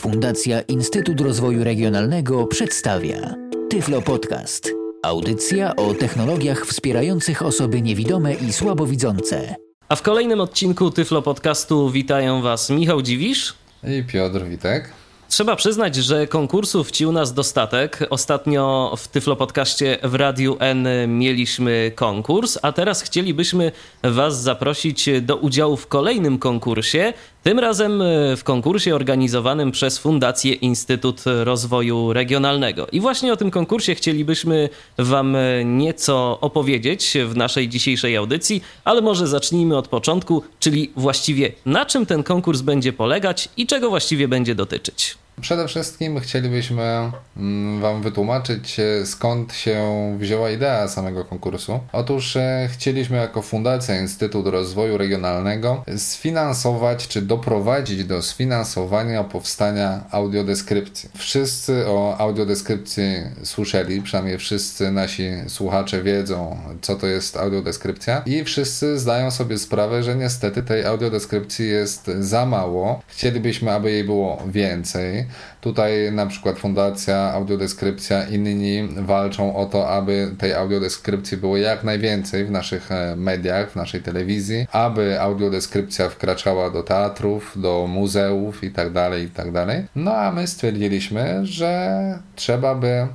Fundacja Instytut Rozwoju Regionalnego przedstawia Tyflo Podcast. Audycja o technologiach wspierających osoby niewidome i słabowidzące. A w kolejnym odcinku Tyflo Podcastu witają Was Michał Dziwisz i Piotr Witek. Trzeba przyznać, że konkursów ci u nas dostatek. Ostatnio w Tyflo Podcaście w Radiu N mieliśmy konkurs, a teraz chcielibyśmy Was zaprosić do udziału w kolejnym konkursie. Tym razem w konkursie organizowanym przez Fundację Instytut Rozwoju Regionalnego. I właśnie o tym konkursie chcielibyśmy Wam nieco opowiedzieć w naszej dzisiejszej audycji, ale może zacznijmy od początku, czyli właściwie na czym ten konkurs będzie polegać i czego właściwie będzie dotyczyć. Przede wszystkim chcielibyśmy mm, Wam wytłumaczyć, e, skąd się wzięła idea samego konkursu. Otóż e, chcieliśmy jako Fundacja Instytut Rozwoju Regionalnego sfinansować czy doprowadzić do sfinansowania powstania audiodeskrypcji. Wszyscy o audiodeskrypcji słyszeli, przynajmniej wszyscy nasi słuchacze wiedzą, co to jest audiodeskrypcja i wszyscy zdają sobie sprawę, że niestety tej audiodeskrypcji jest za mało. Chcielibyśmy, aby jej było więcej. Tutaj na przykład Fundacja Audiodeskrypcja, inni walczą o to, aby tej audiodeskrypcji było jak najwięcej w naszych e, mediach, w naszej telewizji, aby audiodeskrypcja wkraczała do teatrów, do muzeów itd., tak itd. Tak no a my stwierdziliśmy, że trzeba by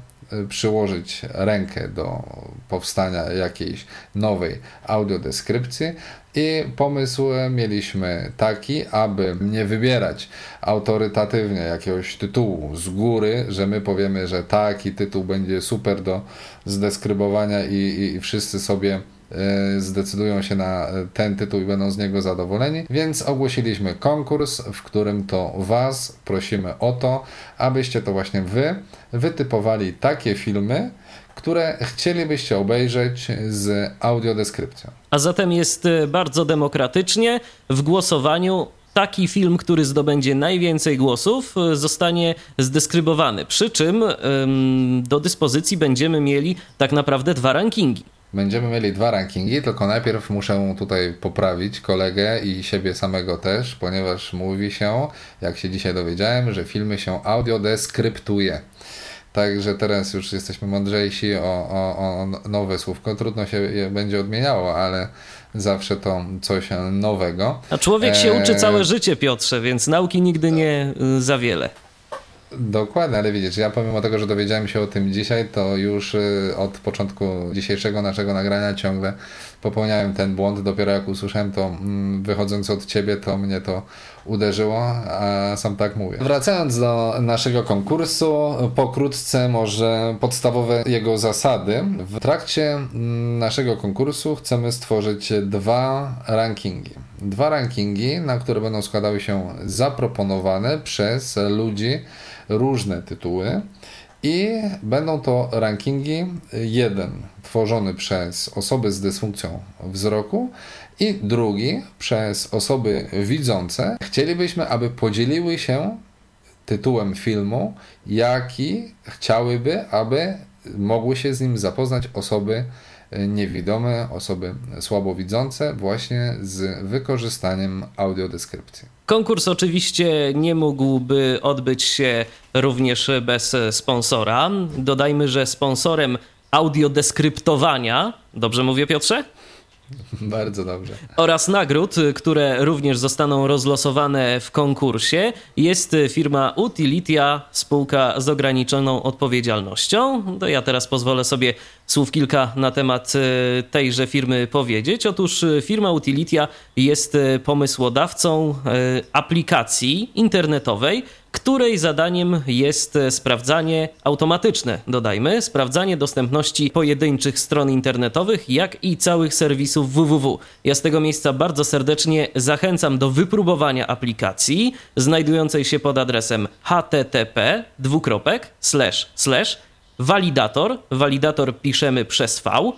przyłożyć rękę do powstania jakiejś nowej audiodeskrypcji, i pomysł mieliśmy taki, aby nie wybierać autorytatywnie jakiegoś tytułu z góry, że my powiemy, że taki tytuł będzie super do zdeskrybowania i, i, i wszyscy sobie zdecydują się na ten tytuł i będą z niego zadowoleni. Więc ogłosiliśmy konkurs, w którym to Was prosimy o to, abyście to właśnie Wy wytypowali takie filmy, które chcielibyście obejrzeć z audiodeskrypcją. A zatem jest e, bardzo demokratycznie w głosowaniu taki film, który zdobędzie najwięcej głosów, e, zostanie zdeskrybowany. Przy czym do dyspozycji będziemy mieli tak naprawdę dwa rankingi. Będziemy mieli dwa rankingi, tylko najpierw muszę tutaj poprawić kolegę i siebie samego też, ponieważ mówi się, jak się dzisiaj dowiedziałem, że filmy się audiodeskryptuje. Także teraz już jesteśmy mądrzejsi o, o, o nowe słówko. Trudno się będzie odmieniało, ale zawsze to coś nowego. A człowiek się uczy całe życie, Piotrze, więc nauki nigdy nie y, za wiele. Dokładnie, ale widzisz, ja pomimo tego, że dowiedziałem się o tym dzisiaj, to już y, od początku dzisiejszego naszego nagrania ciągle popełniałem ten błąd. Dopiero jak usłyszałem to mm, wychodząc od ciebie, to mnie to uderzyło, a sam tak mówię. Wracając do naszego konkursu, pokrótce może podstawowe jego zasady. W trakcie mm, naszego konkursu chcemy stworzyć dwa rankingi. Dwa rankingi, na które będą składały się zaproponowane przez ludzi różne tytuły. I będą to rankingi jeden tworzony przez osoby z dysfunkcją wzroku i drugi przez osoby widzące. Chcielibyśmy, aby podzieliły się tytułem filmu, jaki chciałyby, aby mogły się z nim zapoznać osoby niewidome, osoby słabowidzące właśnie z wykorzystaniem audiodeskrypcji. Konkurs oczywiście nie mógłby odbyć się również bez sponsora. Dodajmy, że sponsorem audiodeskryptowania, dobrze mówię Piotrze? Bardzo dobrze. Oraz nagród, które również zostaną rozlosowane w konkursie, jest firma Utilitia, spółka z ograniczoną odpowiedzialnością. To ja teraz pozwolę sobie słów kilka na temat e, tejże firmy powiedzieć. Otóż e, firma Utilitia jest e, pomysłodawcą aplikacji internetowej, której zadaniem jest sprawdzanie automatyczne, dodajmy, sprawdzanie dostępności pojedynczych stron internetowych, jak i całych serwisów www. Ja z tego miejsca bardzo serdecznie zachęcam do wypróbowania aplikacji znajdującej się pod adresem http dwukropek slash validator, validator piszemy przez v,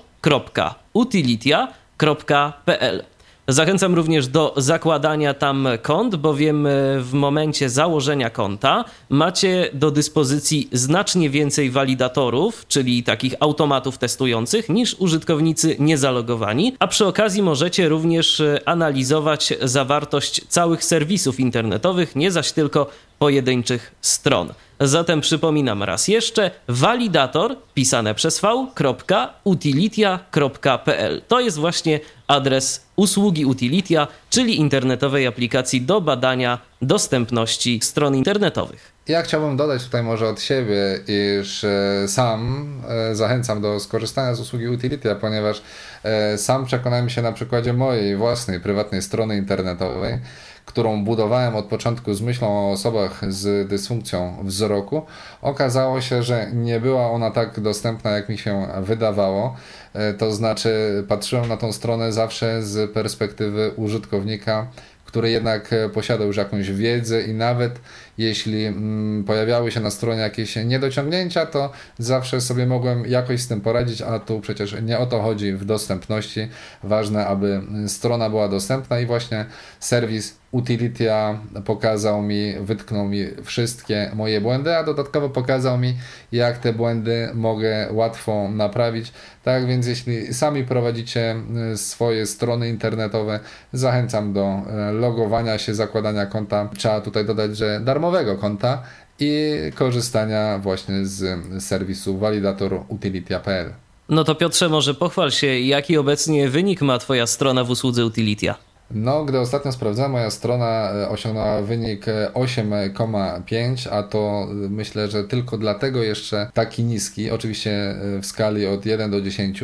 Zachęcam również do zakładania tam kont, bowiem w momencie założenia konta macie do dyspozycji znacznie więcej walidatorów, czyli takich automatów testujących, niż użytkownicy niezalogowani, a przy okazji możecie również analizować zawartość całych serwisów internetowych, nie zaś tylko pojedynczych stron. Zatem przypominam raz jeszcze, validator pisane przez v.utilitia.pl. To jest właśnie adres usługi Utilitia, czyli internetowej aplikacji do badania dostępności stron internetowych. Ja chciałbym dodać tutaj może od siebie, iż e, sam e, zachęcam do skorzystania z usługi Utilitia, ponieważ e, sam przekonałem się na przykładzie mojej własnej prywatnej strony internetowej, którą budowałem od początku z myślą o osobach z dysfunkcją wzroku, okazało się, że nie była ona tak dostępna, jak mi się wydawało. E, to znaczy, patrzyłem na tą stronę zawsze z perspektywy użytkownika, który jednak posiadał już jakąś wiedzę i nawet jeśli mm, pojawiały się na stronie jakieś niedociągnięcia, to zawsze sobie mogłem jakoś z tym poradzić, a tu przecież nie o to chodzi w dostępności. Ważne, aby strona była dostępna i właśnie serwis Utilitia pokazał mi, wytknął mi wszystkie moje błędy, a dodatkowo pokazał mi, jak te błędy mogę łatwo naprawić. Tak więc, jeśli sami prowadzicie e, swoje strony internetowe, zachęcam do e, logowania się, zakładania konta. Trzeba tutaj dodać, że darmowego konta i korzystania właśnie z serwisu validator utilitia.pl. No to Piotrze, może pochwal się, jaki obecnie wynik ma Twoja strona w usłudze Utilitia? No, gdy ostatnio sprawdzałem, moja strona e, osiągnęła wynik 8,5, e, a to e, myślę, że tylko dlatego jeszcze taki niski, oczywiście w skali od 1 do 10,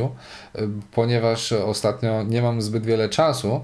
ponieważ ostatnio nie mam zbyt wiele czasu,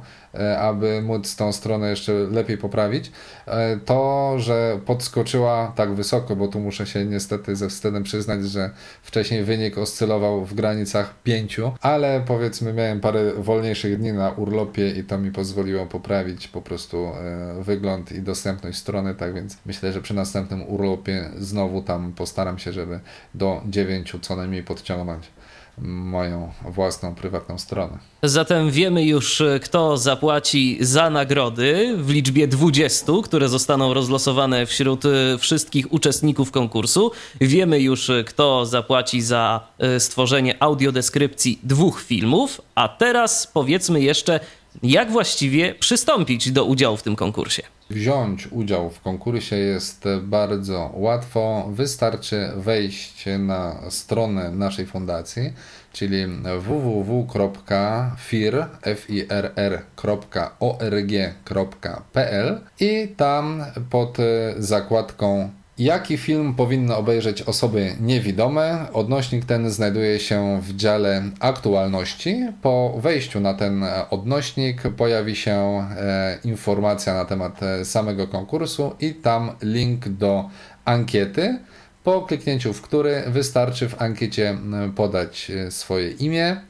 aby móc tą stronę jeszcze lepiej poprawić. E, to, że podskoczyła tak wysoko, bo tu muszę się niestety ze wstydem przyznać, że wcześniej wynik oscylował w granicach 5, ale powiedzmy miałem parę wolniejszych dni na urlopie i to mi pozwoliło poprawić po prostu e, wygląd i dostępność strony, tak więc myślę, że przy następnym urlopie znowu tam postaram się, żeby do 9 co najmniej podciągnąć moją własną prywatną stronę. Zatem wiemy już, kto zapłaci za nagrody w liczbie 20, które zostaną rozlosowane wśród e, wszystkich uczestników konkursu. Wiemy już, kto zapłaci za e, stworzenie audiodeskrypcji dwóch filmów. A teraz powiedzmy jeszcze, jak właściwie przystąpić do udziału w tym konkursie? Wziąć udział w konkursie jest bardzo łatwo. Wystarczy wejść na stronę naszej fundacji, czyli www.fir.org.pl i tam pod zakładką Jaki film powinny obejrzeć osoby niewidome? Odnośnik ten znajduje się w dziale aktualności. Po wejściu na ten odnośnik pojawi się e, informacja na temat e, samego konkursu i tam link do ankiety, po kliknięciu w który wystarczy w ankiecie podać e, swoje imię,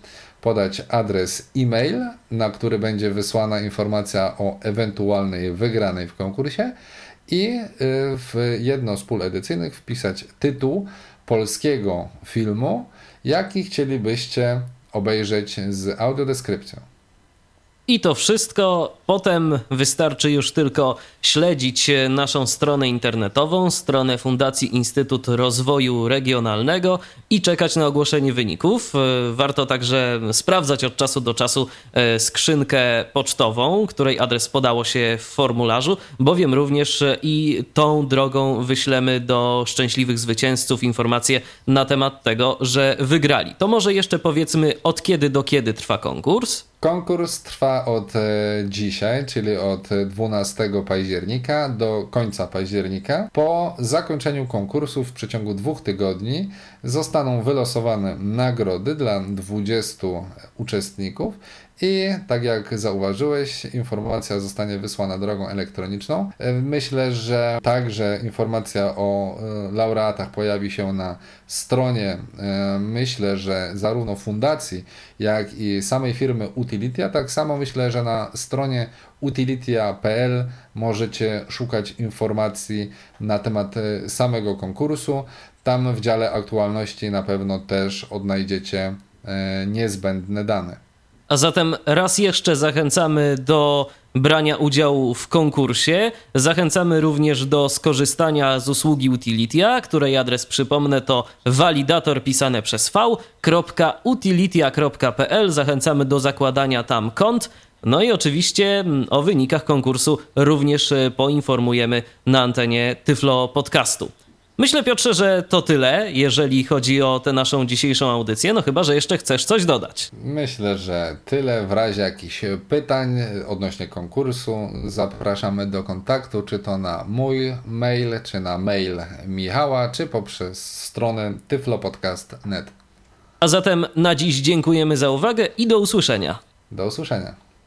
podać adres e-mail, na który będzie wysłana informacja o ewentualnej wygranej w konkursie i y, w jedno z pól edycyjnych wpisać tytuł polskiego filmu, jaki chcielibyście obejrzeć z audiodeskrypcją. I to wszystko. Potem wystarczy już tylko śledzić naszą stronę internetową, stronę Fundacji Instytut Rozwoju Regionalnego i czekać na ogłoszenie wyników. Warto także sprawdzać od czasu do czasu e, skrzynkę pocztową, której adres podało się w formularzu, bowiem również i tą drogą wyślemy do szczęśliwych zwycięzców informacje na temat tego, że wygrali. To może jeszcze powiedzmy, od kiedy do kiedy trwa konkurs? Konkurs trwa od e, dzisiaj, czyli od 12 października do końca października. Po zakończeniu konkursu w przeciągu dwóch tygodni zostaną wylosowane nagrody dla 20 uczestników i tak jak zauważyłeś, informacja zostanie wysłana drogą elektroniczną. Myślę, że także informacja o e, laureatach pojawi się na stronie, e, myślę, że zarówno fundacji, jak i samej firmy Utilitia. Tak samo myślę, że na stronie utilitia.pl możecie szukać informacji na temat e, samego konkursu. Tam w dziale aktualności na pewno też odnajdziecie niezbędne dane. A zatem raz jeszcze zachęcamy do brania udziału w konkursie. Zachęcamy również do skorzystania z usługi Utilitia, której adres przypomnę to validator pisane przez v.utilitia.pl. Zachęcamy do zakładania tam kont. No i oczywiście mm, o wynikach konkursu również e, poinformujemy na antenie Tyflo Podcastu. Myślę, Piotrze, że to tyle, jeżeli chodzi o tę naszą dzisiejszą audycję, no chyba, że jeszcze chcesz coś dodać. Myślę, że tyle. W razie jakichś pytań odnośnie konkursu zapraszamy do kontaktu, czy to na mój mail, czy na mail Michała, czy poprzez stronę tyflopodcast.net. A zatem na dziś dziękujemy za uwagę i do usłyszenia. Do usłyszenia.